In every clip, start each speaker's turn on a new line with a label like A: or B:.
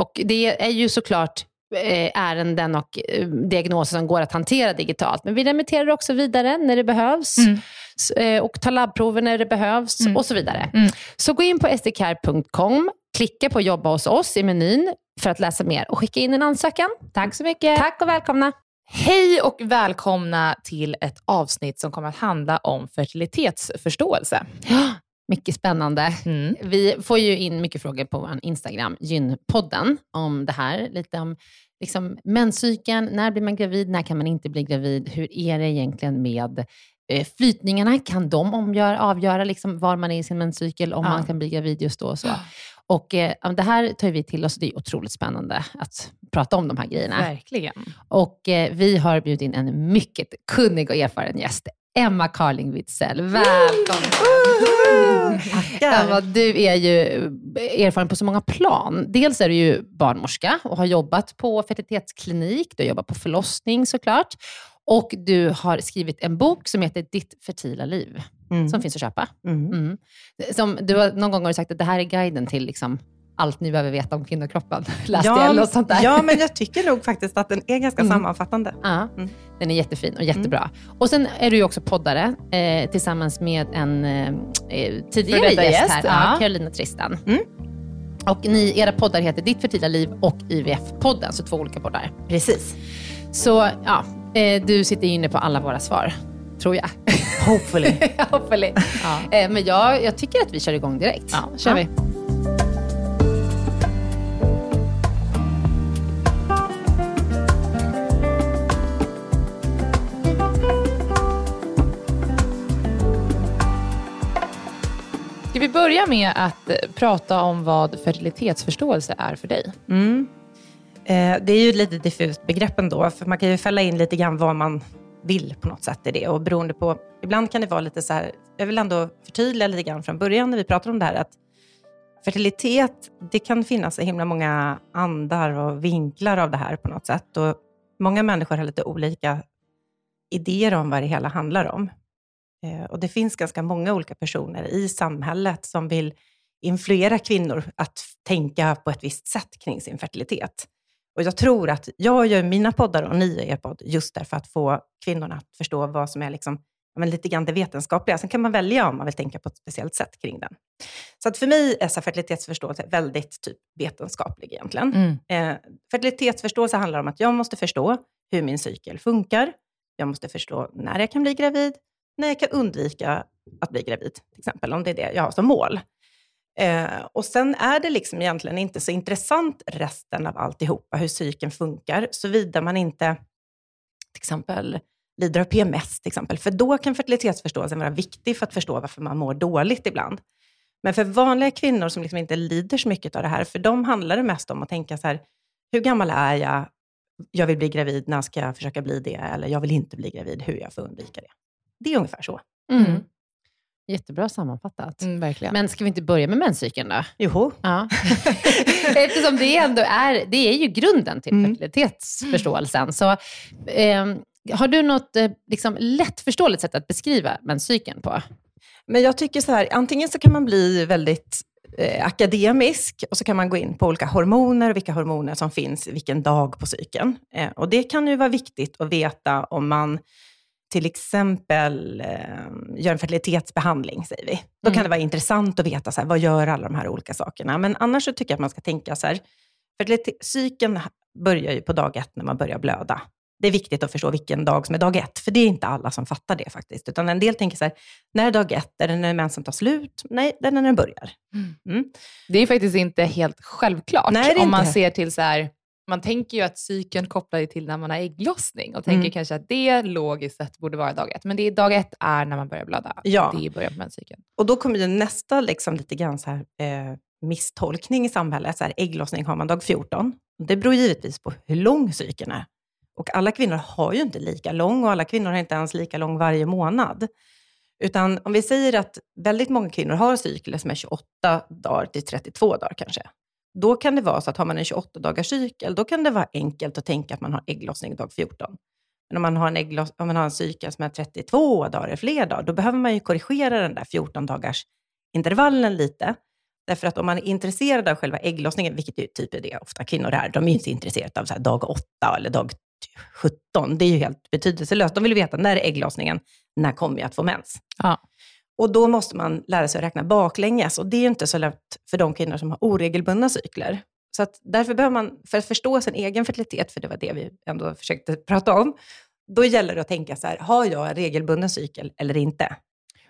A: Och det är ju såklart Eh, ärenden och eh, diagnoser som går att hantera digitalt. Men vi remitterar också vidare när det behövs mm. Eh, och tar labbprover när det behövs mm. och så vidare. Mm. Så gå in på sdcare.com, klicka på jobba hos oss i menyn för att läsa mer och skicka in en ansökan.
B: Tack så mycket.
A: Tack och välkomna.
B: Hej och välkomna till ett avsnitt som kommer att handla om fertilitetsförståelse.
A: Mycket spännande. Mm. Vi får ju in mycket frågor på vår Instagram, Gynpodden, om det här. Lite om liksom, menscykeln, när blir man gravid, när kan man inte bli gravid? Hur är det egentligen med eh, flytningarna? Kan de omgör, avgöra liksom, var man är i sin menscykel, om ja. man kan bli gravid just då? Och så. Och eh, Det här tar vi till oss det är otroligt spännande att prata om de här grejerna.
B: Verkligen.
A: Och eh, Vi har bjudit in en mycket kunnig och erfaren gäst. Emma Carling Witzell. Välkommen! Emma, du är ju erfaren på så många plan. Dels är du ju barnmorska och har jobbat på fertilitetsklinik. Du har jobbat på förlossning såklart. Och du har skrivit en bok som heter Ditt fertila liv, mm. som finns att köpa. Mm. Mm. Som, du har, någon gång har du sagt att det här är guiden till liksom, allt ni behöver veta om kvinnokroppen. Läste ja, jag sånt där.
C: Ja, men jag tycker nog faktiskt att den är ganska mm. sammanfattande.
A: Ja, mm. Den är jättefin och jättebra. Mm. Och Sen är du ju också poddare eh, tillsammans med en eh, eh tidigare gäst, gäst här, ja. Carolina Tristan. Mm. Och ni, era poddar heter Ditt fertila liv och IVF-podden, så två olika poddar.
C: Precis.
A: Så ja, eh, du sitter inne på alla våra svar, tror jag.
C: Hopefully.
A: Hopefully. Ja. Eh, men jag, jag tycker att vi kör igång direkt.
C: Ja, kör vi.
B: Ska vi börja med att eh, prata om vad fertilitetsförståelse är för dig?
C: Mm. Eh, det är ju ett lite diffust begrepp ändå, för man kan ju fälla in lite grann vad man vill på något sätt i det. Och beroende på, ibland kan det vara lite så här, jag vill ändå förtydliga lite grann från början när vi pratar om det här, att fertilitet, det kan finnas så himla många andar och vinklar av det här på något sätt. Och många människor har lite olika idéer om vad det hela handlar om. Eh, och det finns ganska många olika personer i samhället som vill influera kvinnor att tänka på ett visst sätt kring sin fertilitet. Och jag tror att jag gör mina poddar och ni gör er podd just därför att få kvinnorna att förstå vad som är liksom, men lite grann det vetenskapliga. Sen kan man välja om man vill tänka på ett speciellt sätt kring den. Så att för mig är så fertilitetsförståelse väldigt typ vetenskaplig egentligen.
B: Mm.
C: Eh, fertilitetsförståelse handlar om att jag måste förstå hur min cykel funkar. Jag måste förstå när jag kan bli gravid, när jag kan undvika att bli gravid, till exempel, om det är det jag har som mål. Eh, och sen är det liksom egentligen inte så intressant resten av alltihopa, hur psyken funkar, såvida man inte till exempel lider av PMS, till exempel. För då kan fertilitetsförståelsen vara viktig för att förstå varför man mår dåligt ibland. Men för vanliga kvinnor som liksom inte lider så mycket av det här, för dem handlar det mest om att tänka så här, hur gammal är jag? Jag vill bli gravid, när ska jag försöka bli det? Eller jag vill inte bli gravid, hur jag får undvika det. Det är ungefär så.
A: Mm. Jättebra sammanfattat.
B: Mm, verkligen.
A: Men ska vi inte börja med menscykeln då?
C: Joho.
A: Ja. Eftersom det ändå är, det är ju grunden till
C: Mm.
A: fertilitetsförståelsen. Så, eh, har du något eh, liksom, lättförståeligt sätt att beskriva menscykeln på?
C: Men jag tycker så här, antingen så kan man bli väldigt eh, akademisk och så kan man gå in på olika hormoner och vilka hormoner som finns vilken dag på cykeln. Eh, och det kan ju vara viktigt att veta om man till exempel eh, gör en fertilitetsbehandling, säger vi. Då
A: Mm.
C: kan det vara intressant att veta så här, vad gör alla de här olika sakerna. Men annars så tycker jag att man ska tänka så här, cykeln börjar ju på dag ett när man börjar blöda. Det är viktigt att förstå vilken dag som är dag ett, för det är inte alla som fattar det faktiskt. Utan en del tänker så här, när är dag ett? Är det när mensen tar slut? Nej, det är när den börjar. Mm.
B: Det är faktiskt inte helt självklart.
C: Nej,
B: om man ser till så här, man tänker ju att cykeln kopplar till när man har ägglossning och tänker
C: Mm.
B: kanske att det logiskt sett borde vara dag ett. Men det är dag ett är när man börjar blöda.
C: Ja.
B: Det är början på menscykeln.
C: Och då kommer ju nästa liksom lite grann så här, eh, misstolkning i samhället. Så här, ägglossning har man dag 14. Det beror givetvis på hur lång cykeln är. Och alla kvinnor har ju inte lika lång och alla kvinnor har inte ens lika lång varje månad. Utan om vi säger att väldigt många kvinnor har cykler som är 28 dagar till 32 dagar kanske. Då kan det vara så att har man en 28 dagars cykel, då kan det vara enkelt att tänka att man har ägglossning dag 14. Men om man har en, äggloss- om man har en cykel som är 32 dagar eller fler dagar, då behöver man ju korrigera den där 14 dagars intervallen lite. Därför att om man är intresserad av själva ägglossningen, vilket ju typ är det ofta kvinnor är, de är ju inte intresserade av så här dag 8 eller dag 17. Det är ju helt betydelselöst. De vill veta när är ägglossningen, när kommer jag att få mens?
B: Ja.
C: Och då måste man lära sig att räkna baklänges och det är ju inte så lätt för de kvinnor som har oregelbundna cykler. Så att därför behöver man, för att förstå sin egen fertilitet, för det var det vi ändå försökte prata om, då gäller det att tänka så här, har jag en regelbunden cykel eller inte?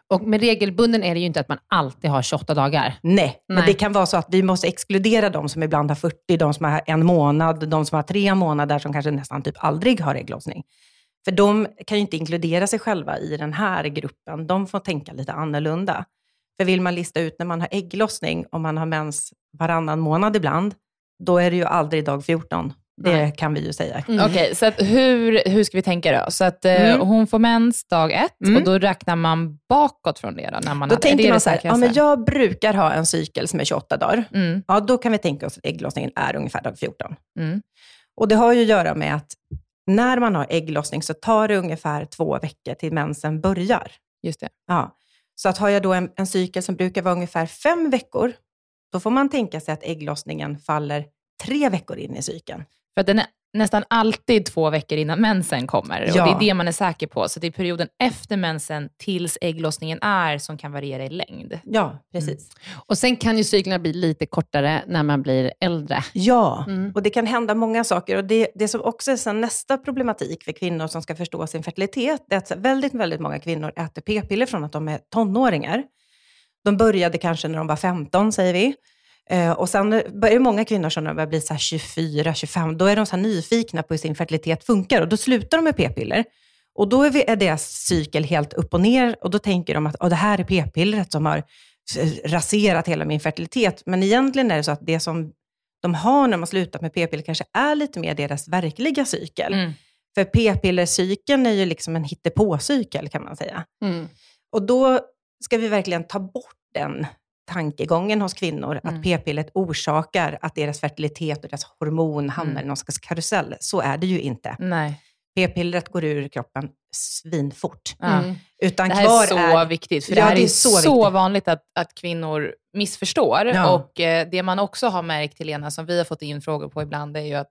A: Och med regelbunden är det ju inte att man alltid har 28 dagar.
C: Nej, men
A: Nej.
C: det kan vara så att vi måste exkludera de som ibland har 40, de som har en månad, de som har tre månader, som kanske nästan typ aldrig har ägglossning. För de kan ju inte inkludera sig själva i den här gruppen. De får tänka lite annorlunda. För vill man lista ut när man har ägglossning, om man har mens varannan månad ibland, då är det ju aldrig dag 14. Det
A: Nej.
C: kan vi ju säga.
A: Mm.
B: Okej, så att hur, hur ska vi tänka då? Så att eh,
C: Mm.
B: hon får mens dag ett
C: Mm.
B: och då räknar man bakåt från det då? När man
C: Då
B: är
C: tänker
B: det
C: man så här, ja, men jag brukar ha en cykel som är 28 dagar.
B: Mm,
C: Ja, då kan vi tänka oss att ägglossningen är ungefär dag 14.
B: mm,
C: Och det har ju att göra med att när man har ägglossning så tar det ungefär två veckor till mensen börjar.
B: just det.
C: Ja. Så att har jag då en, en cykel som brukar vara ungefär fem veckor, då får man tänka sig att ägglossningen faller tre veckor in i cykeln.
B: För den är nästan alltid två veckor innan mensen kommer.
C: Ja.
B: Och Det är det man är säker på. Så det är perioden efter mensen tills ägglossningen är som kan variera i längd.
C: Ja, precis.
A: Och sen kan ju cyklerna bli lite kortare när man blir äldre.
C: Ja,
A: Mm.
C: och det kan hända många saker. Och det, det som också är sen nästa problematik för kvinnor som ska förstå sin fertilitet, det är att väldigt, väldigt många kvinnor äter p-piller från att de är tonåringar. De började kanske när de var 15, säger vi. Eh, och sen börjar många kvinnor som börjar bli så här 24, 25, då är de så här nyfikna på hur sin fertilitet funkar och då slutar de med p-piller. Och då är, deras cykel helt upp och ner och då tänker de att "Åh, det här är p-pillret som har raserat hela min fertilitet. Men egentligen är det så att det som de har när man slutat med p-piller kanske är lite mer deras verkliga cykel.
B: Mm.
C: För p-pillercykeln är ju liksom en hittepåcykel kan man säga.
A: Mm.
C: Och då ska vi verkligen ta bort den tankegången hos kvinnor,
B: Mm.
C: att p-pillret orsakar att deras fertilitet och deras hormon hamnar
B: Mm.
C: i någon slags karusell. Så är det ju inte.
B: Nej.
C: P-pillret går ur kroppen svinfort.
A: Mm.
C: Utan
B: Det här
C: kvar
B: är så
C: är...
B: viktigt, för
C: Ja,
B: det här
C: det
B: är,
C: är så
B: så, vanligt att, att kvinnor missförstår.
C: Ja.
B: Och eh, det man också har märkt, Helena, som vi har fått in frågor på ibland, är ju att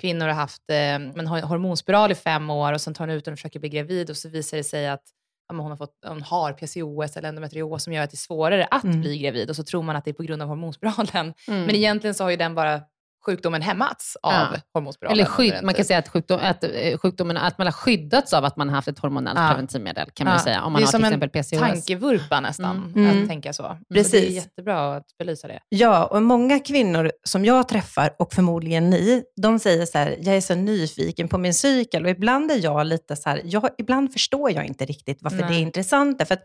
B: kvinnor har haft eh, har hormonspiral i fem år och sen tar hon ut den och försöker bli gravid och så visar det sig att hon, har fått, hon har PCOS eller endometrios som gör att det är svårare att
C: Mm.
B: bli gravid och så tror man att det är på grund av hormonspiralen.
A: Mm.
B: Men egentligen så har ju den bara sjukdomen hämmats av
A: Ja.
B: hormonspiralen.
A: Eller skydd,
B: en
A: man kan säga att, sjukdom, att eh, sjukdomen, att man har skyddats av att man har haft ett hormonellt
B: Ja.
A: preventivmedel, kan man
B: Ja.
A: säga, om
B: Det är
A: man har till
B: som en
A: exempel PCOS.
B: tankevurpa nästan,
A: Mm.
C: Mm.
B: att tänka så. Så det är
C: Precis.
B: jättebra att belysa det.
C: Ja, och många kvinnor som jag träffar, och förmodligen ni, de säger så här, jag är så nyfiken på min cykel. Och ibland är jag lite så här, jag, ibland förstår jag inte riktigt varför
B: Nej.
C: det är intressant. Därför att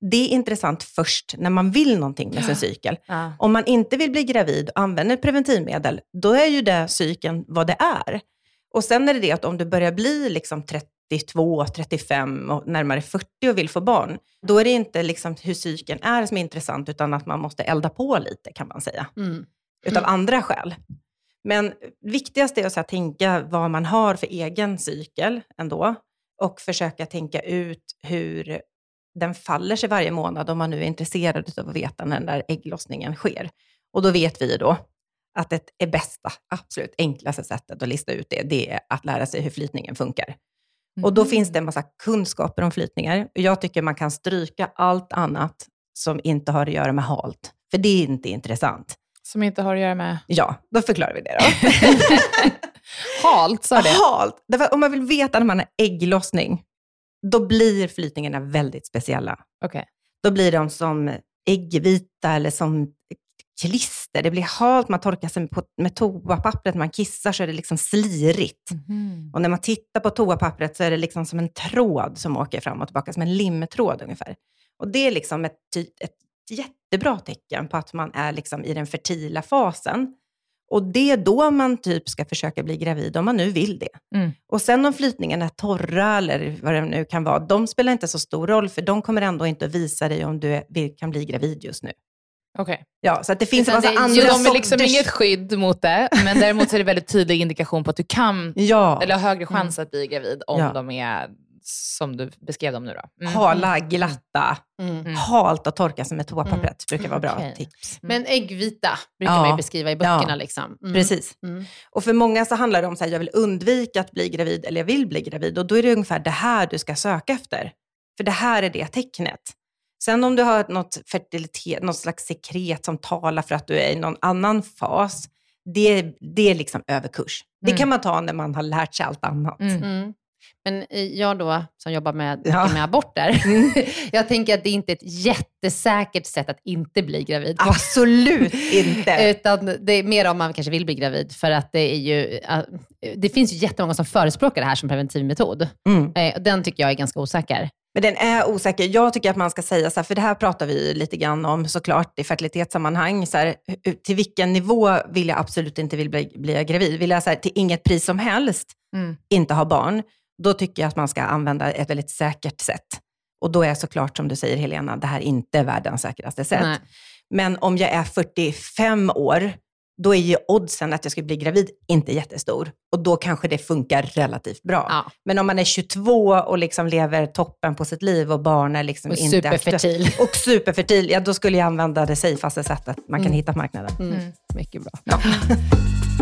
C: det är intressant först när man vill någonting med sin cykel.
B: Ja.
C: Om man inte vill bli gravid och använder preventivmedel, då är ju det cykeln vad det är. Och sen är det det att om du börjar bli liksom 32, 35 och närmare 40 och vill få barn, då är det inte liksom hur cykeln är som är intressant, utan att man måste elda på lite kan man säga
A: Mm.
C: utav andra skäl. Men viktigast är att så tänka vad man har för egen cykel ändå och försöka tänka ut hur den faller sig varje månad om man nu är intresserad av att veta när den där ägglossningen sker. Och då vet vi då att det är bästa, absolut enklaste sättet att lista ut det, det är att lära sig hur flytningen funkar. Och då finns det en massa kunskaper om flytningar. Jag tycker man kan stryka allt annat som inte har att göra med halt, för det är inte intressant.
B: Som inte har att göra med
C: Ja, då förklarar vi det då.
B: halt, sa det.
C: Halt! Därför om man vill veta när man har ägglossning, då blir flytningarna väldigt speciella.
B: Okej.
C: Då blir de som äggvita eller som klister. Det blir halt, man torkar sig på, med toapappret, man kissar så är det liksom slirigt.
B: Mhm.
C: Och när man tittar på toapappret så är det liksom som en tråd som åker fram och tillbaka, som en limtråd ungefär. Och det är liksom ett, ett jättebra tecken på att man är liksom i den fertila fasen. Och det är då man typ ska försöka bli gravid, om man nu vill det.
B: Mm.
C: Och sen om flytningarna är torra eller vad det nu kan vara, de spelar inte så stor roll, för de kommer ändå inte att visa dig om du är, kan bli gravid just nu.
B: Okej.
C: Ja, så att det finns en massa
A: det
C: andra
B: Så de är liksom
C: sorters-
B: inget skydd mot det, men däremot så är det väldigt tydlig indikation på att du kan,
C: Ja,
B: eller har högre chans att bli gravid om
C: Ja.
B: de är som du beskrev dem nu då. Mm.
C: hala, glatta,
A: Mm.
B: Mm.
C: halt och torka sig med toapappret brukar vara bra
A: Okej.
C: tips.
A: Men äggvita brukar
C: Ja.
A: man ju beskriva i böckerna.
C: Ja.
A: Liksom. Mm.
C: Precis.
A: Mm.
C: Och för många så handlar det om att jag vill undvika att bli gravid eller jag vill bli gravid. Och då är det ungefär det här du ska söka efter. För det här är det tecknet. Sen om du har något fertilitet, något slags sekret som talar för att du är i någon annan fas, det, det är liksom överkurs. Det
B: Mm.
C: kan man ta när man har lärt sig allt annat.
B: Mm.
A: Mm. Men jag då, som jobbar med,
C: Ja.
A: med aborter, jag tänker att det inte är ett jättesäkert sätt att inte bli gravid.
C: Absolut inte.
A: Utan det är mer om man kanske vill bli gravid. För att det är ju, äh, det finns ju jättemånga som förespråkar det här som preventivmetod.
C: Mm.
A: Eh, Den tycker jag är ganska osäker.
C: Men den är osäker. Jag tycker att man ska säga så här, för det här pratar vi lite grann om såklart i fertilitetssammanhang. Så här, till vilken nivå vill jag absolut inte vill bli, bli gravid? Vill jag så här, till inget pris som helst
B: Mm.
C: inte ha barn, då tycker jag att man ska använda ett väldigt säkert sätt. Och då är såklart, som du säger Helena, det här inte världens säkraste sätt.
A: Nej.
C: Men om jag är 45 år, då är ju oddsen att jag ska bli gravid inte jättestor. Och då kanske det funkar relativt bra.
A: Ja.
C: Men om man är 22 och liksom lever toppen på sitt liv och barn är liksom
A: Och
C: inte
A: superfertil.
C: Och superfertil, ja då skulle jag använda det safeaste sättet man kan
A: Mm.
C: hitta på marknaden.
A: Mm.
B: Mm.
A: Mycket bra.
C: Ja.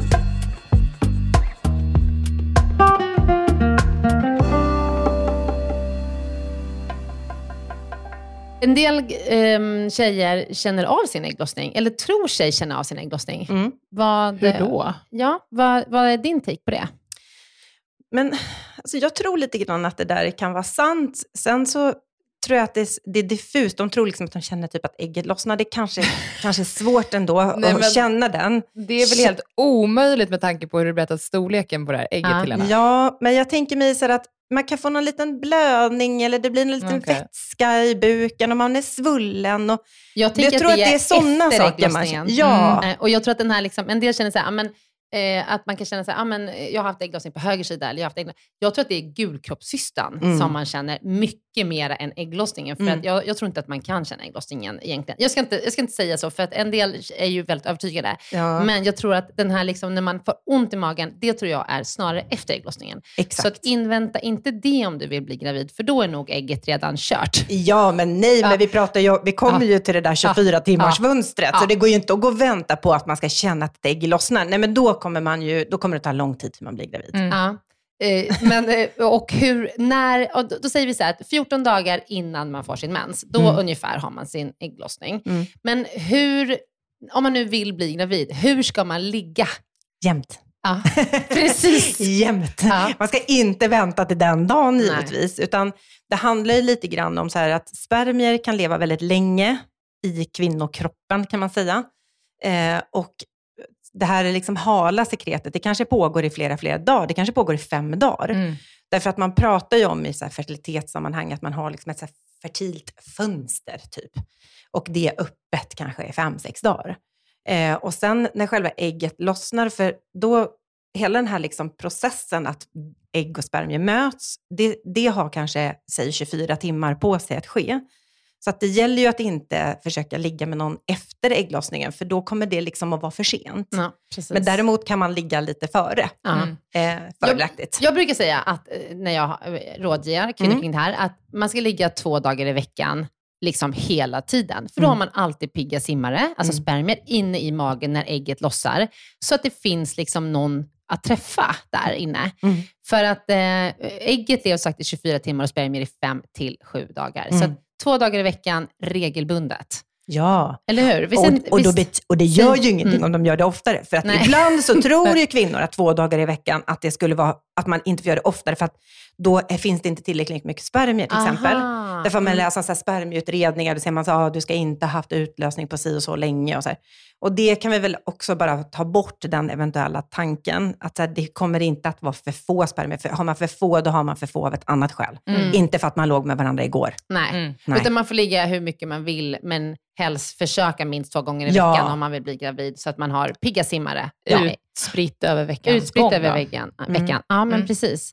A: En del ehm, tjejer känner av sin ägglossning, eller tror sig känna av sin ägglossning.
C: Mm.
A: Vad,
B: Hur då?
A: Ja, vad, vad är din take på det?
C: Men alltså, jag tror lite grann att det där kan vara sant. Sen så tror jag att det, är- det är diffust. De tror liksom att de känner typ att ägget lossnar. Det kanske, kanske är svårt ändå
B: Nej,
C: att känna den.
B: Det är väl helt omöjligt med tanke på hur du berättat storleken på det här ägget
A: Ja.
B: henne.
C: Ja, men jag tänker mig så här att man kan få någon liten blödning eller det blir en liten
B: Okej.
C: vätska i buken och man är svullen. Och,
A: Jag
C: jag tror att det är
A: efter
C: sådana saker man känner. Ja.
A: Eh, Och jag tror att den här, liksom, en del känner så här, "Ah, men Eh, att man kan känna så här, ah, men jag har haft ägglossning på höger sida. Eller jag, har haft ägglossning. jag tror att det är gulkroppshystan
C: Mm.
A: som man känner mycket mer än ägglossningen. För
C: Mm.
A: att jag, jag tror inte att man kan känna ägglossningen egentligen. Jag ska, inte, jag ska inte säga så, för att en del är ju väldigt övertygade.
C: Ja,
A: Men jag tror att den här, liksom, när man får ont i magen, det tror jag är snarare efter ägglossningen.
C: exakt.
A: Så att invänta inte det om du vill bli gravid, för då är nog ägget redan kört.
C: Ja, men nej,
A: Ja.
C: men vi pratar ju, vi kommer
A: Ja.
C: ju till det där 24 timmars mönstret,
A: Ja.
C: så det går ju inte att gå och vänta på att man ska känna att ett ägg lossnar. Nej, men då kommer, man ju, då kommer det ta lång tid till man blir gravid.
B: Mm.
A: Eh, men, eh, och hur, när, och då, säger vi så här att 14 dagar innan man får sin mens, då
C: Mm.
A: ungefär har man sin ägglossning.
C: Mm.
A: Men hur, om man nu vill bli gravid, hur ska man ligga?
C: Jämt.
A: Ja, precis.
C: Jämt.
A: Ja.
C: Man ska inte vänta till den dagen
A: Nej.
C: givetvis, utan det handlar ju lite grann om så här att spermier kan leva väldigt länge i kvinnokroppen kan man säga. Eh, och det här är liksom hala sekretet, det kanske pågår i flera, flera dagar. Det kanske pågår i fem dagar.
B: Mm.
C: Därför att man pratar ju om i så här fertilitetssammanhang att man har liksom ett så fertilt fönster typ. Och det är öppet kanske i fem, sex dagar. Eh, och sen när själva ägget lossnar, för då, hela den här liksom processen att ägg och spermier möts, det, det har kanske, säg 24 timmar på sig att ske. Så att det gäller ju att inte försöka ligga med någon efter ägglossningen, för då kommer det liksom att vara för sent.
A: Ja.
C: Men däremot kan man ligga lite före.
B: Mm.
C: Eh, fördelaktigt.
A: Jag brukar säga att eh, när jag eh, rådger kvinnor
C: Mm.
A: kring det här, att man ska ligga två dagar i veckan liksom hela tiden. För då
C: Mm.
A: har man alltid pigga simmare, alltså
C: Mm.
A: spermier, inne i magen när ägget lossar. Så att det finns liksom någon att träffa där inne.
C: Mm.
A: För att eh, ägget lever sagt i 24 timmar och spermier i 5 till 7 dagar. Så
C: Mm.
A: att två dagar i veckan regelbundet.
C: Ja.
A: Eller hur? Visst,
C: Och, och, då
A: visst-
C: och det gör ju ingenting
A: Mm.
C: om de gör det oftare. För att
A: Nej.
C: ibland så tror ju kvinnor att två dagar i veckan, att det skulle vara att man inte får göra det oftare, för att då är- finns det inte tillräckligt mycket spermier till exempel.
A: Aha.
C: Därför om man
A: Mm.
C: läser så här spermieutredningar, då ser man att ah, du ska inte ha haft utlösning på si och så länge. Och, så här. och det kan vi väl också bara ta bort den eventuella tanken, att så här, det kommer inte att vara för få spermier. För har man för få, då har man för få av ett annat skäl.
A: Mm.
C: Inte för att man låg med varandra igår.
A: Nej.
B: Mm.
C: Nej.
A: Utan man får ligga hur mycket man vill, men helst försöka minst två gånger i
C: Ja.
A: veckan om man vill bli gravid, så att man har pigga simmare.
B: Ja. Utspritt över veckans
A: Utspritt över veckan.
C: Mm.
A: veckan. Ja, men
B: Mm.
A: precis.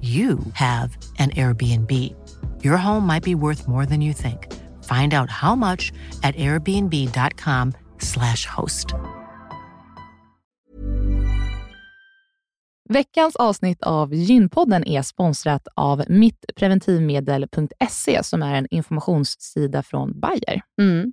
D: you have an Airbnb. Your home might be worth more than you think. Find out how much at airbnb.com/slash host.
B: Veckans avsnitt av Gynpodden är sponsrat av mittpreventivmedel.se som är en informationssida från Bayer.
A: Mm.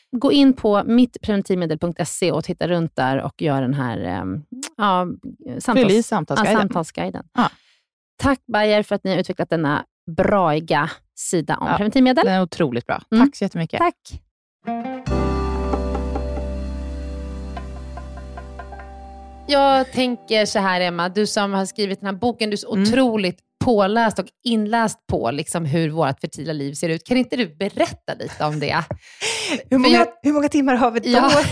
A: gå in på mittpreventivmedel.se och titta runt där och gör den här eh, ja,
B: i
A: samtals, ja,
B: samtalsguiden.
A: samtalsguiden.
B: Ja.
A: Tack Bayer för att ni har utvecklat denna braiga sida om
B: Ja.
A: preventivmedel.
B: Den är otroligt bra.
A: Mm.
B: Tack så jättemycket.
A: Tack. Jag tänker så här Emma, du som har skrivit den här boken, du är så
C: Mm.
A: otroligt påläst och inläst på liksom hur vårt fertila liv ser ut. Kan inte du berätta lite om det?
C: Hur många,
A: jag-
C: hur många timmar har vi då?
A: Ja.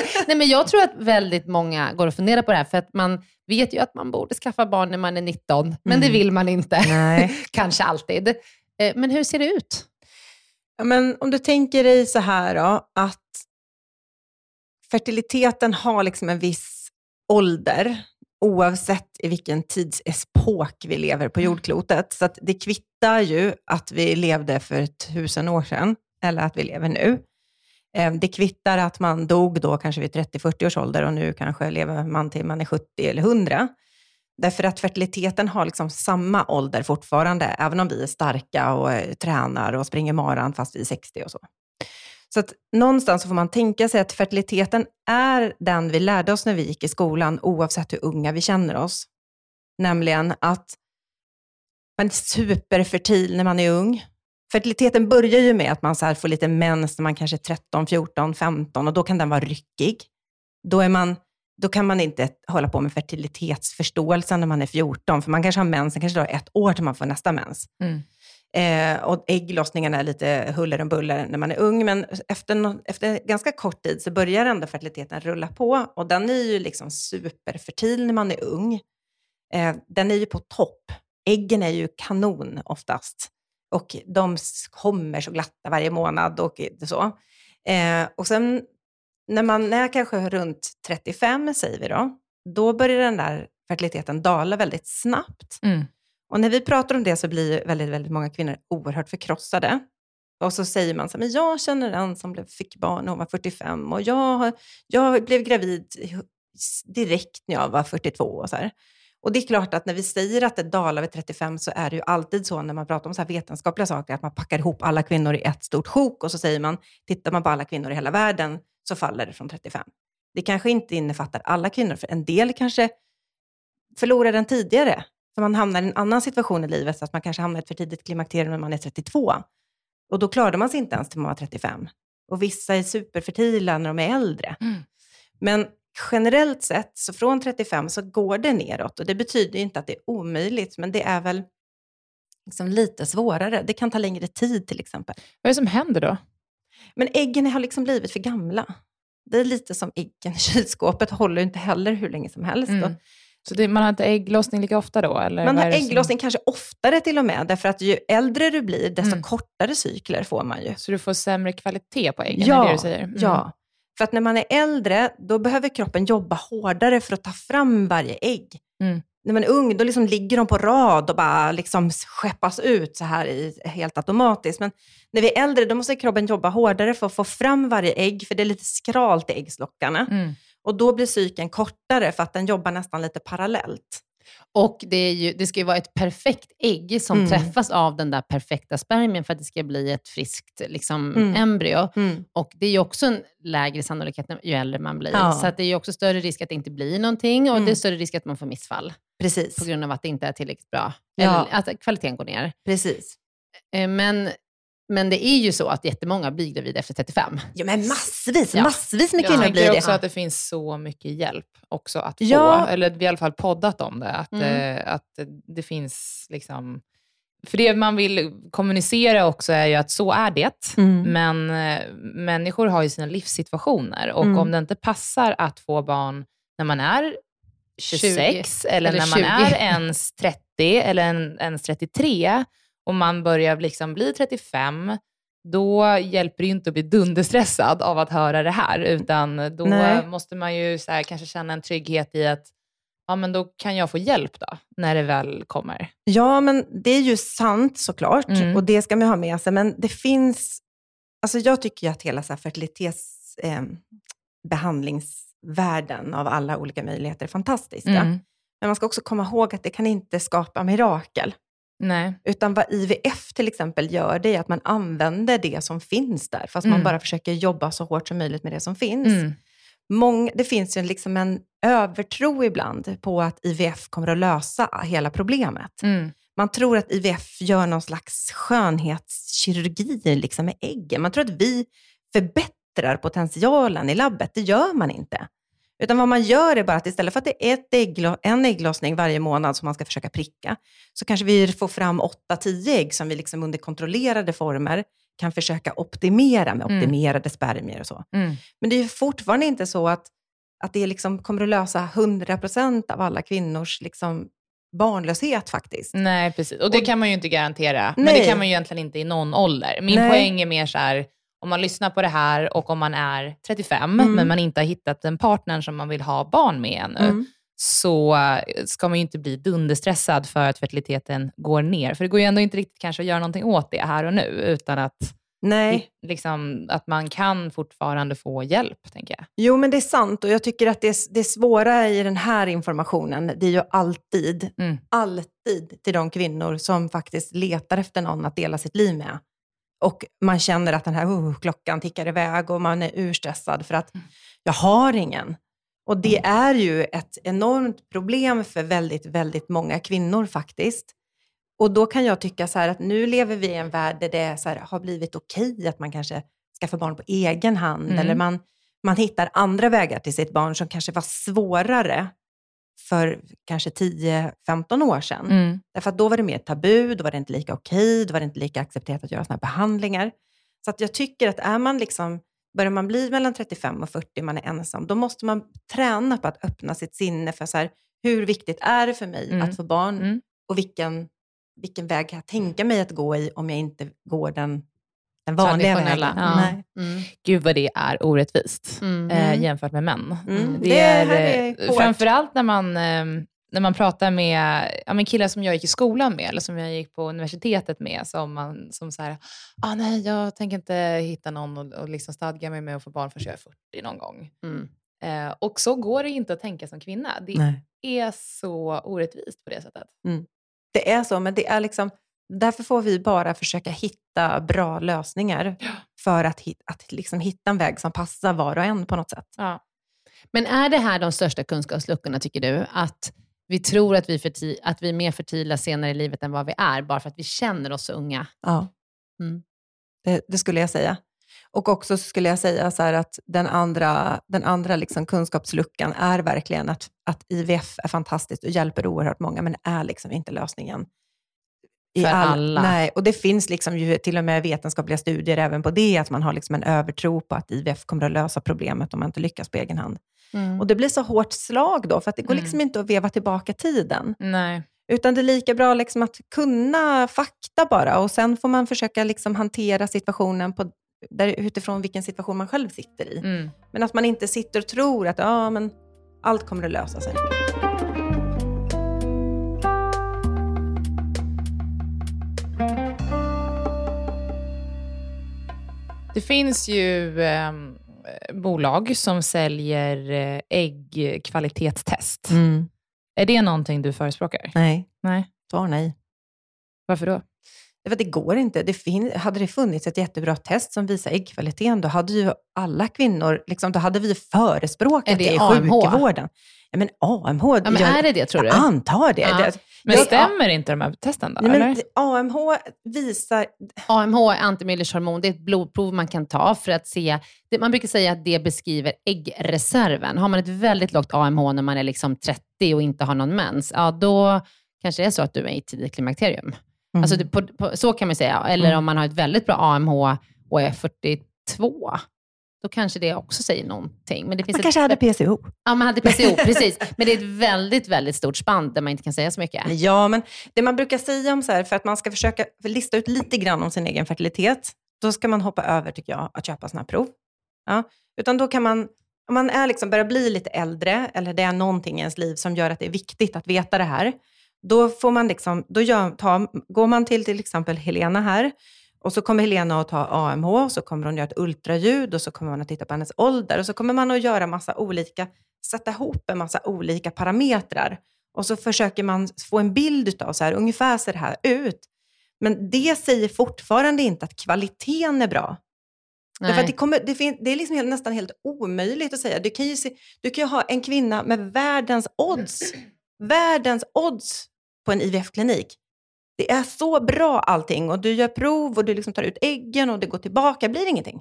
A: Nej, men jag tror att väldigt många går och funderar på det här, för att man vet ju att man borde skaffa barn när man är 19, men det
C: Mm.
A: vill man inte.
C: Nej.
A: Kanske alltid. Eh, Men hur ser det ut?
C: Ja, men om du tänker dig så här då, att fertiliteten har liksom en viss ålder, oavsett i vilken tidsepok vi lever på jordklotet. Så det kvittar ju att vi levde för tusen år sedan, eller att vi lever nu. Eh, Det kvittar att man dog då kanske vid 30-40 års ålder och nu kanske lever man till man är 70 eller 100. Därför att fertiliteten har liksom samma ålder fortfarande, även om vi är starka och eh, tränar och springer maran fast vi är 60 och så. Så att någonstans får man tänka sig att fertiliteten är den vi lärde oss när vi gick i skolan, oavsett hur unga vi känner oss. Nämligen att man är superfertil när man är ung. Fertiliteten börjar ju med att man så här får lite mens när man kanske är 13, 14, 15 och då kan den vara ryckig. Då, är man, då kan man inte hålla på med fertilitetsförståelsen när man är 14, för man kanske har mens, sen kanske det ett år till man får nästa mens.
B: Mm.
C: Eh, och ägglossningen är lite huller om buller när man är ung, men efter, no efter ganska kort tid så börjar ändå fertiliteten rulla på och den är ju liksom superfertil när man är ung. Eh, den är ju på topp. Äggen är ju kanon oftast och de kommer så glatta varje månad och så. Eh, och sen när man är kanske runt 35, säger vi då, då börjar den där fertiliteten dala väldigt snabbt.
B: Mm.
C: Och när vi pratar om det så blir väldigt, väldigt många kvinnor oerhört förkrossade. Och så säger man så här, men jag känner en som fick barn när hon var 45 och jag, jag blev gravid direkt när jag var 42. Och, så här. och det är klart att när vi säger att det dalar vid 35 så är det ju alltid så när man pratar om så här vetenskapliga saker att man packar ihop alla kvinnor i ett stort sjok och så säger man, tittar man på alla kvinnor i hela världen så faller det från 35. Det kanske inte innefattar alla kvinnor, för en del kanske förlorar den tidigare. För man hamnar i en annan situation i livet, så att man kanske hamnar i ett för tidigt klimakterium när man är 32. Och då klarade man sig inte ens till man var 35. Och vissa är superfertila när de är äldre.
B: Mm.
C: Men generellt sett, så från 35 så går det neråt. Och det betyder inte att det är omöjligt, men det är väl liksom lite svårare. Det kan ta längre tid till exempel.
B: Vad är det som händer då?
C: Men äggen har liksom blivit för gamla. Det är lite som äggen i kylskåpet, håller inte heller hur länge som helst.
B: Mm. Så det, man har inte ägglossning lika ofta då? Eller
C: Man har
B: det som-
C: ägglossning kanske oftare till och med, därför att ju äldre du blir, desto
B: Mm.
C: kortare cykler får man ju.
B: Så du får sämre kvalitet på äggen?
C: Ja,
B: det du säger? Mm.
C: Ja, för att när man är äldre, då behöver kroppen jobba hårdare för att ta fram varje ägg.
B: Mm.
C: När man är ung, då liksom ligger de på rad och bara liksom skeppas ut så här i, helt automatiskt. Men när vi är äldre, då måste kroppen jobba hårdare för att få fram varje ägg, för det är lite skralt i äggslockarna.
B: Mm.
C: Och då blir cykeln kortare för att den jobbar nästan lite parallellt.
A: Och det, ju, det ska ju vara ett perfekt ägg som
C: Mm.
A: träffas av den där perfekta spermien för att det ska bli ett friskt liksom,
C: Mm.
A: embryo. Och det är ju också en lägre sannolikhet ju äldre man blir.
C: Ja.
A: Så att det är ju också större risk att det inte blir någonting och
C: Mm.
A: det är större risk att man får missfall
C: Precis.
A: på grund av att det inte är tillräckligt bra.
C: Ja.
A: Eller att kvaliteten går ner.
C: Precis.
A: Eh, Men Men det är ju så att jättemånga blir gravida efter 35.
C: Ja, men massvis,
A: Ja.
C: massvis med
B: Jag
C: kvinnor
B: tänker
C: blir
B: också
C: det.
B: att det finns så mycket hjälp också att få.
C: Ja.
B: Eller vi har i alla fall poddat om det. Att,
C: Mm.
B: eh, att det finns liksom... För det man vill kommunicera också är ju att så är det.
C: Mm.
B: Men eh, människor har ju sina livssituationer och
C: Mm.
B: om det inte passar att få barn när man är 26 eller,
A: eller
B: när man
A: 20.
B: är ens 30 eller en, ens 33 och man börjar liksom bli 35, då hjälper det ju inte att bli dunderstressad av att höra det här, utan då
C: Nej.
B: måste man ju här, kanske känna en trygghet i att ja, men då kan jag få hjälp då, när det väl kommer.
C: Ja, men det är ju sant såklart
B: Mm.
C: och det ska man ha med sig. Men det finns, alltså jag tycker ju att hela så här fertilitets, eh, av alla olika möjligheter är fantastiska.
B: Mm.
C: Men man ska också komma ihåg att det kan inte skapa mirakel.
B: Nej.
C: Utan vad IVF till exempel gör, det är att man använder det som finns där, fast man
B: Mm.
C: bara försöker jobba så hårt som möjligt med det som finns.
B: Mm.
C: Mång, det finns ju liksom en övertro ibland på att IVF kommer att lösa hela problemet.
B: Mm.
C: Man tror att IVF gör någon slags skönhetskirurgi liksom med äggen. Man tror att vi förbättrar potentialen i labbet. Det gör man inte. Utan vad man gör är bara att istället för att det är ett ägglo- en ägglossning varje månad som man ska försöka pricka, så kanske vi får fram 8-10 ägg som vi liksom under kontrollerade former kan försöka optimera med
B: Mm.
C: optimerade spermier och så.
B: Mm.
C: Men det är fortfarande inte så att, att det liksom kommer att lösa 100% av alla kvinnors liksom barnlöshet faktiskt.
B: Nej, precis. Och det
C: Och-
B: kan man ju inte garantera. Men
C: Nej.
B: det kan man ju egentligen inte i någon ålder. Min
C: Nej.
B: poäng är mer så här, om man lyssnar på det här och om man är 35,
C: Mm.
B: men man inte har hittat en partner som man vill ha barn med ännu,
C: Mm.
B: så eh, ska man ju inte bli dunderstressad för att fertiliteten går ner. För det går ju ändå inte riktigt kanske att göra någonting åt det här och nu, utan att,
C: Nej.
B: liksom, att man kan fortfarande få hjälp, tänker jag.
C: Jo, men det är sant och jag tycker att det, är- det svåra i den här informationen, det är ju alltid,
B: Mm.
C: alltid till de kvinnor som faktiskt letar efter någon att dela sitt liv med. Och man känner att den här uh, klockan tickar iväg och man är urstressad för att jag har ingen. Och det är ju ett enormt problem för väldigt, väldigt många kvinnor faktiskt. Och då kan jag tycka så här att nu lever vi i en värld där det här, har blivit okej att man kanske skaffar barn på egen hand.
B: Mm.
C: Eller man, man hittar andra vägar till sitt barn som kanske var svårare för kanske 10-15 år sedan.
B: Mm.
C: Därför att då var det mer tabu, då var det inte lika okej, då var det inte lika accepterat att göra sådana här behandlingar. Så att jag tycker att är man liksom, börjar man bli mellan 35 och 40, man är ensam, då måste man träna på att öppna sitt sinne för så här, hur viktigt är det för mig
B: Mm.
C: att få barn
B: Mm.
C: och vilken, vilken väg kan jag tänka mig att gå i om jag inte går den, den vanliga
A: Traditionella.
C: vägen.
B: Ja.
C: Nej.
A: Mm.
B: Gud vad det är orättvist.
A: Mm.
B: eh, jämfört med män.
C: Mm.
B: Det,
C: Det
B: är, eh,
C: hårt.
B: framförallt när man, eh, när man pratar med, ja, med killar som jag gick i skolan med, eller som jag gick på universitetet med, som, man, som så här, ah, nej, jag tänker inte hitta någon och, och liksom stadga mig med att få barn förrän jag är 40 någon gång.
A: Mm.
B: Eh, och så går det inte att tänka som kvinna. Det
C: Nej.
B: är så orättvist på det sättet.
C: Det är så, men det är liksom, därför får vi bara försöka hitta bra lösningar för att, att liksom hitta en väg som passar var och en på något sätt.
B: Ja.
A: Men är det här de största kunskapsluckorna, tycker du? Att vi tror att vi, att vi är mer fertila senare i livet än vad vi är, bara för att vi känner oss så unga?
C: Ja,
A: Mm.
C: det, det skulle jag säga. Och också skulle jag säga så att den andra, den andra liksom kunskapsluckan är verkligen att, att IVF är fantastiskt och hjälper oerhört många, men är liksom inte lösningen. I
A: För
C: all-
A: alla.
C: Nej, och det finns liksom ju till och med vetenskapliga studier även på det, att man har liksom en övertro på att IVF kommer att lösa problemet om man inte lyckas på egen hand.
A: Mm.
C: Och det blir så hårt slag då, för att det går
B: Mm.
C: liksom inte att veva tillbaka tiden.
B: Nej.
C: Utan det är lika bra liksom att kunna fakta bara och sen får man försöka liksom hantera situationen på, där, utifrån vilken situation man själv sitter i.
B: Mm.
C: Men att man inte sitter och tror att ja, men allt kommer att lösa sig.
B: Det finns ju ehm, bolag som säljer eh, äggkvalitetstest. Är det någonting du förespråkar?
C: Nej,
B: Nej.
C: svar nej.
B: Varför då?
C: Att det går inte. Det fin- hade det funnits ett jättebra test som visar äggkvaliteten, då hade ju alla kvinnor, liksom, då hade vi förespråkat
A: Är det
C: det i
A: AMH?
C: sjukvården. Ja, men AMH,
A: Ja, men är det det tror du?
C: jag antar det.
A: Ja.
C: det
B: Men stämmer inte de här testen då?
C: Nej, men AMH visar,
A: AMH är antimyllers hormon. Det är ett blodprov man kan ta för att se, det, man brukar säga att det beskriver äggreserven. Har man ett väldigt lågt AMH när man är liksom 30 och inte har någon mens, ja då kanske det är så att du är i tidigt klimakterium.
C: Mm.
A: Alltså det, på, på, så kan man säga. Eller om man har ett väldigt bra AMH och är 42, då kanske det också säger någonting. Men det finns
C: man
A: ett,
C: kanske hade PCO.
A: Ja, man hade PCO, precis. Men det är ett väldigt, väldigt stort spann där man inte kan säga så mycket.
C: Ja, men det man brukar säga om så här, för att man ska försöka lista ut lite grann om sin egen fertilitet, då ska man hoppa över, tycker jag, att köpa sådana här prov. Ja. Utan då kan man, om man är liksom, börjar bli lite äldre, eller det är någonting i ens liv som gör att det är viktigt att veta det här, då, får man liksom, då gör, ta, går man till till exempel Helena här, och så kommer Helena att ta AMH, och så kommer hon göra ett ultraljud, och så kommer man att titta på hennes ålder, och så kommer man att göra massa olika, sätta ihop en massa olika parametrar. Och så försöker man få en bild av så här, ungefär ser det här ut. Men det säger fortfarande inte att kvaliteten är bra. Därför att det, kommer, det, det är liksom nästan helt omöjligt att säga. Du kan, ju se, du kan ju ha en kvinna med världens odds, världens odds på en IVF-klinik. Det är så bra allting och du gör prov och du liksom tar ut äggen och det går tillbaka, blir ingenting.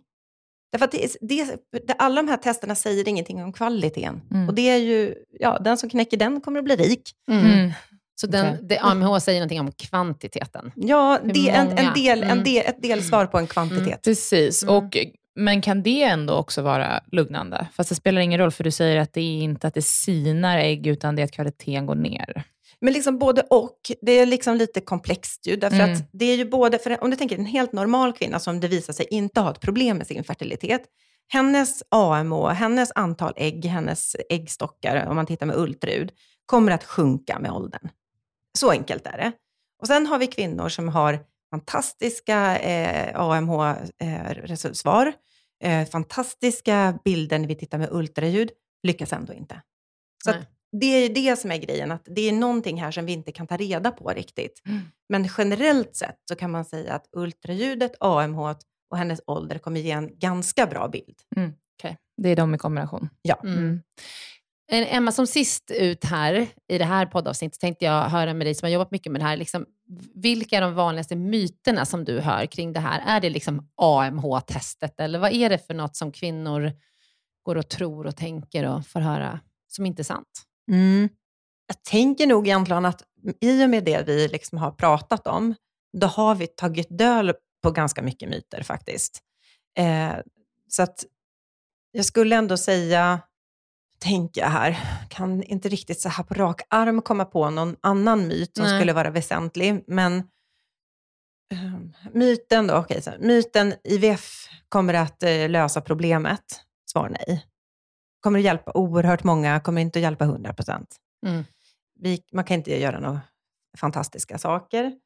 C: Därför att det, det, det, alla de här testerna säger ingenting om kvaliteten.
B: Mm.
C: Och det är ju, ja, den som knäcker den kommer att bli rik.
A: Mm.
B: Mm.
A: Så den,
B: Okej.
A: det, AMH säger någonting om kvantiteten.
C: Ja, det är en, en del, en
A: Mm.
C: del, ett delsvar på en kvantitet.
B: Precis,
C: Mm.
B: och, men kan det ändå också vara lugnande? Fast det spelar ingen roll, för du säger att det är inte att det sinar ägg, utan det är att kvaliteten går ner.
C: Men liksom både och, det är liksom lite komplext ju. Därför
B: Mm.
C: att det är ju både, för om du tänker en helt normal kvinna som det visar sig inte ha ett problem med sin fertilitet. Hennes AMH, hennes antal ägg, hennes äggstockar, om man tittar med ultraljud, kommer att sjunka med åldern. Så enkelt är det. Och sen har vi kvinnor som har fantastiska eh, AMH-svar, eh, fantastiska bilder när vi tittar med ultraljud, lyckas ändå inte. Så det är ju det som är grejen, att det är någonting här som vi inte kan ta reda på riktigt.
B: Mm.
C: Men generellt sett så kan man säga att ultraljudet, AMH och hennes ålder kommer ge en ganska bra bild.
B: Okay. Det är de i kombination.
C: Ja.
A: Mm. Emma, som sist ut här i det här poddavsnittet tänkte jag höra med dig som har jobbat mycket med det här. Liksom, vilka är de vanligaste myterna som du hör kring det här? Är det liksom AMH-testet eller vad är det för något som kvinnor går och tror och tänker och får höra som inte är sant?
C: Jag tänker nog egentligen att i och med det vi liksom har pratat om, då har vi tagit död på ganska mycket myter faktiskt. Eh, så att jag skulle ändå säga, tänker jag här, kan inte riktigt så här på rak arm komma på någon annan myt som
A: Nej.
C: skulle vara väsentlig, men eh, myten då, okej, här, myten IVF kommer att eh, lösa problemet. Svar nej. Kommer att hjälpa oerhört många, kommer inte att hjälpa 100 procent.
A: Mm.
C: Vi, man kan inte göra några fantastiska saker.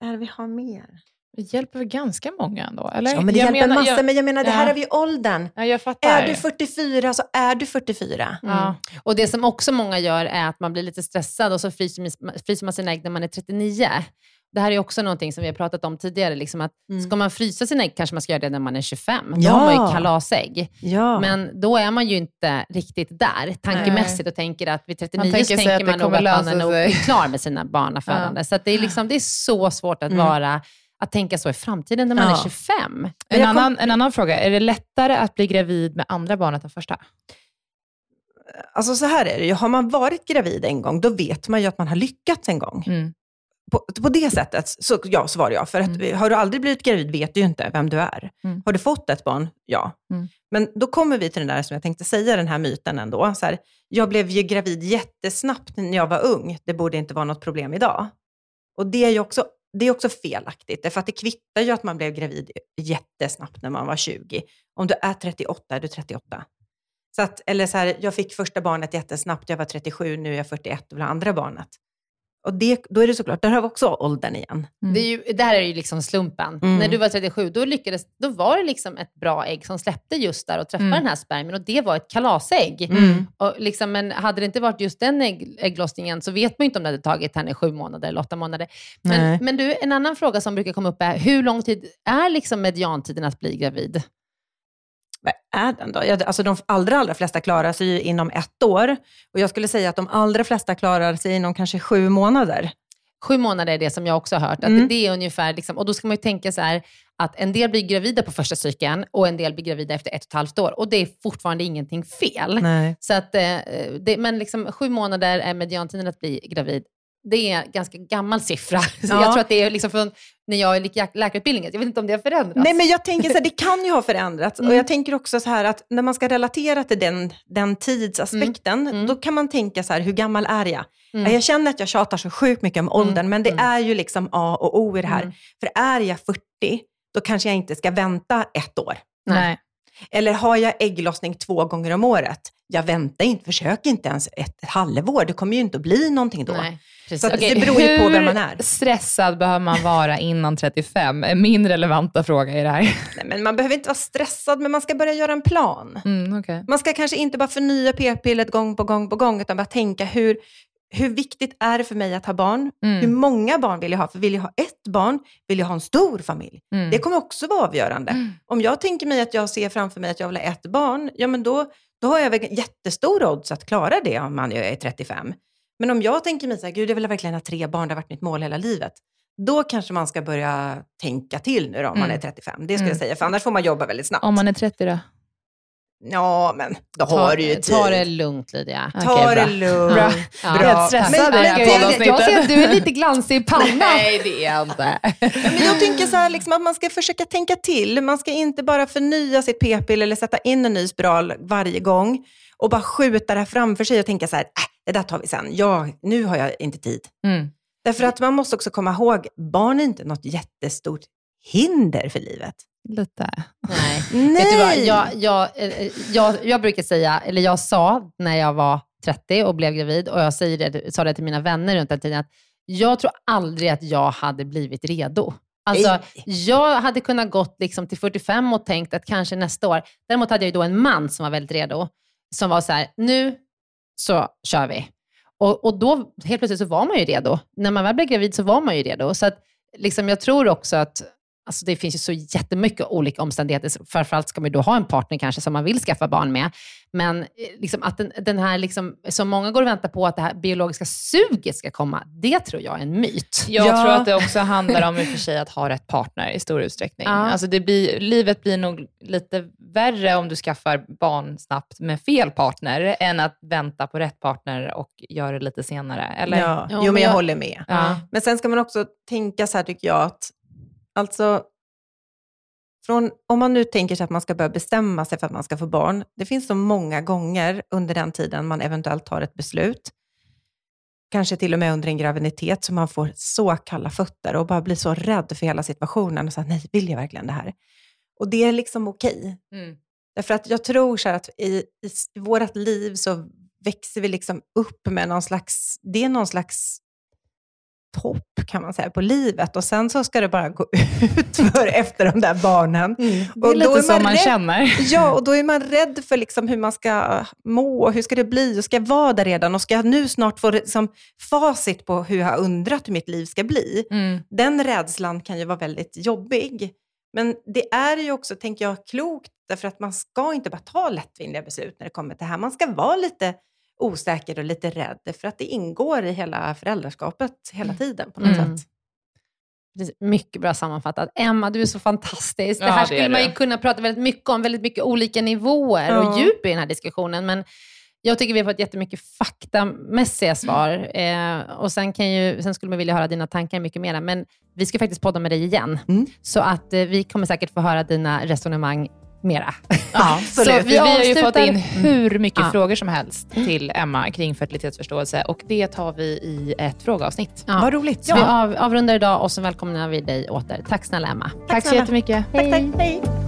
C: Är vi har mer?
B: Det hjälper väl ganska många ändå? Eller?
C: Ja, men det
B: Jag
C: hjälper
B: menar-
C: massor,
B: jag-
C: men jag menar, det här
B: Ja.
C: är vi åldern.
B: Ja, jag fattar.
C: Är du 44 så är du 44.
A: Mm.
B: Ja.
A: Och det som också många gör är att man blir lite stressad och så fryser man- fryser man sina ägg när man är 39. Det här är också någonting som vi har pratat om tidigare. Liksom att
C: Mm.
A: Ska man frysa sina ägg kanske man ska göra det när man är 25. Då
C: Ja.
A: har man ju kalasägg.
C: Ja.
A: Men då är man ju inte riktigt där tankemässigt och tänker att vid 39
B: Man tänker
A: så tänker man nog
B: kommer
A: att man är nog klar med sina barnafödande. Så att det, är liksom, det är så svårt att
C: Mm.
A: vara att tänka så i framtiden när man
C: Ja.
A: är 25.
C: Men
B: En
C: jag kom-
B: annan, en annan fråga, är det lättare att bli gravid med andra barnet än första?
C: Alltså så här är det ju, har man varit gravid en gång, då vet man ju att man har lyckats en gång.
B: Mm.
C: På, på det sättet, så ja, svarar jag. För att,
B: Mm.
C: har du aldrig blivit gravid vet du ju inte vem du är.
B: Mm.
C: Har du fått ett barn? Ja.
B: Mm.
C: Men då kommer vi till den där som jag tänkte säga, den här myten ändå. Så här, jag blev ju gravid jättesnabbt när jag var ung. Det borde inte vara något problem idag. Och det är ju också, det är också felaktigt, därför att det kvittar ju att man blev gravid jättesnabbt när man var 20. Om du är 38 är du 38. Så att, eller så här, jag fick första barnet jättesnabbt, jag var 37, nu är jag 41 och vill ha andra barnet. Och det, då är det såklart, där har vi också åldern igen.
B: Mm.
A: Det är ju, där är det ju liksom slumpen.
C: Mm.
A: När du var 37, då, lyckades, då var det liksom ett bra ägg som släppte just där och träffade
B: Mm.
A: den här spermien och det var ett kalasägg.
C: Mm.
A: Och liksom, men hade det inte varit just den ägg, ägglossningen så vet man ju inte om det hade tagit henne sju månader eller åtta månader. Men, men du, en annan fråga som brukar komma upp är, hur lång tid är liksom mediantiden att bli gravid?
C: Vad är den då? Ja, alltså de allra, allra flesta klarar sig ju inom ett år. Och jag skulle säga att de allra flesta klarar sig inom kanske sju månader.
A: Sju månader är det som jag också har hört. Att
C: Mm.
A: det är ungefär, liksom, och då ska man ju tänka så här, att en del blir gravida på första cykeln och en del blir gravida efter ett och ett halvt år. Och det är fortfarande ingenting fel.
C: Nej.
A: Så att, eh, det, men liksom, sju månader är mediantiden att bli gravid. Det är en ganska gammal siffra. Så
C: Ja.
A: Jag tror att det är liksom från när jag gick lä- läkarutbildningen. Jag vet inte om det har förändrats.
C: Nej, men jag tänker så här, det kan ju ha förändrats.
A: Mm.
C: Och jag tänker också så här att när man ska relatera till den, den tidsaspekten,
A: Mm.
C: då kan man tänka så här, hur gammal är jag?
A: Mm.
C: Jag känner att jag tjatar så sjukt mycket om åldern, men det
A: Mm.
C: är ju liksom A och O i det här.
A: Mm.
C: För är jag 40, då kanske jag inte ska vänta ett år.
B: Nej.
C: Eller har jag ägglossning två gånger om året? Jag väntar inte, försök inte ens ett halvår. Det kommer ju inte att bli någonting då.
A: Nej.
C: Så
B: Okej,
C: det beror ju på
B: hur
C: vem man är.
B: stressad behöver man vara innan 35? Är min relevanta fråga i det här.
C: Nej, men man behöver inte vara stressad, men man ska börja göra en plan.
B: Mm, okay.
C: Man ska kanske inte bara förnya p-pillret gång på gång på gång, utan bara tänka hur, hur viktigt är det för mig att ha barn?
B: Mm.
C: Hur många barn vill jag ha? För vill jag ha ett barn, vill jag ha en stor familj?
B: Mm.
C: Det kommer också vara avgörande.
B: Mm.
C: Om jag tänker mig att jag ser framför mig att jag vill ha ett barn, ja men då, då har jag väl jättestor odds att klara det om man är 35. Men om jag tänker mig så här, gud jag vill verkligen ha tre barn, det har varit mitt mål hela livet. Då kanske man ska börja tänka till nu då, om man
B: Mm.
C: är 35. Det
B: Mm.
C: jag säga, för annars får man jobba väldigt snabbt.
B: Om man är 30 då?
C: Ja, men då
A: ta,
C: har du ju tid.
A: ta det lugnt Lydia.
C: Ta
B: Okej,
C: det
B: bra.
C: lugnt.
B: Bra.
A: Ja.
B: Helt
A: Ja.
B: stressad
A: Men-
B: i det här
A: men- jag-. Jag ser att du är lite glansig i pannan.
B: Nej, det är jag inte.
C: Men jag tänker så här, liksom, att man ska försöka tänka till. Man ska inte bara förnya sitt p-piller eller sätta in en ny spiral varje gång och bara skjuta det här framför sig och tänka så här, äh, det där tar vi sen. Ja, nu har jag inte tid.
B: Mm.
C: Därför att man måste också komma ihåg, barn är inte något jättestort hinder för livet.
B: Lite.
A: Nej.
C: Nej!
A: Vet du vad, jag, jag, eh, jag, jag brukar säga, eller jag sa när jag var 30 och blev gravid, och jag säger det, sa det till mina vänner runt den tiden, att jag tror aldrig att jag hade blivit redo. Alltså, jag hade kunnat gått liksom till 45 och tänkt att kanske nästa år. Däremot hade jag då en man som var väldigt redo, som var så här, nu så kör vi. Och, och då helt plötsligt så var man ju redo. När man väl blev gravid så var man ju redo. Så att, liksom, jag tror också att Alltså det finns ju så jättemycket olika omständigheter. Framförallt ska man ju då ha en partner kanske som man vill skaffa barn med. Men eh, liksom att den, den här, liksom, som många går och väntar på, att det här biologiska suget ska komma, det tror jag är en myt.
B: Jag
C: Ja.
B: tror att det också handlar om i och för sig att ha rätt partner i stor utsträckning.
A: Ja.
B: Alltså det blir, livet blir nog lite värre om du skaffar barn snabbt med fel partner, än att vänta på rätt partner och göra det lite senare. Eller?
C: Ja. Jo,
A: men
C: jag- håller med.
B: Ja.
C: Men sen ska man också tänka så här tycker jag att, alltså, från, om man nu tänker sig att man ska börja bestämma sig för att man ska få barn, det finns så många gånger under den tiden man eventuellt tar ett beslut, kanske till och med under en graviditet, så man får så kalla fötter och bara blir så rädd för hela situationen och här, nej, vill jag verkligen det här? Och det är liksom okej.
B: Mm.
C: Därför att jag tror så här att i, i vårt liv så växer vi liksom upp med någon slags, det är någon slags topp kan man säga på livet och sen så ska det bara gå ut för efter de där barnen.
B: Det är
C: Och
B: lite
C: är
B: så
C: man
B: man
C: rädd-
B: känner.
C: Ja, och då är man rädd för liksom hur man ska må, hur ska det bli, och ska jag vara där redan och ska jag nu snart få liksom facit på hur jag har undrat hur mitt liv ska bli.
B: Mm.
C: Den rädslan kan ju vara väldigt jobbig. Men det är ju också, tänker jag, klokt därför att man ska inte bara ta lättvindiga beslut när det kommer till det här. Man ska vara lite osäker och lite rädd för att det ingår i hela föräldraskapet hela tiden på något
A: Mm.
C: sätt.
A: Mycket bra sammanfattat. Emma, du är så fantastisk.
B: Ja,
A: det här
B: det
A: skulle
B: är
A: man ju kunna prata väldigt mycket om, väldigt mycket olika nivåer
C: Ja.
A: och djup i den här diskussionen. Men jag tycker vi har fått jättemycket faktamässiga svar. Eh, och sen, kan ju, sen skulle man vilja höra dina tankar mycket mer. Men vi ska faktiskt podda med dig igen.
C: Mm.
A: Så att eh, vi kommer säkert få höra dina resonemang mera.
B: Ja,
A: Så
B: så
A: vi
B: vi, har ju fått in hur mycket
A: Ja.
B: frågor som helst till Emma kring fertilitetsförståelse och det tar vi i ett frågeavsnitt.
A: Ja.
C: Vad roligt.
A: Så vi av, avrundar idag och så välkomnar vi dig åter. Tack snälla Emma.
B: Tack så
C: snälla.
B: jättemycket.
C: Tack, tack. Hej.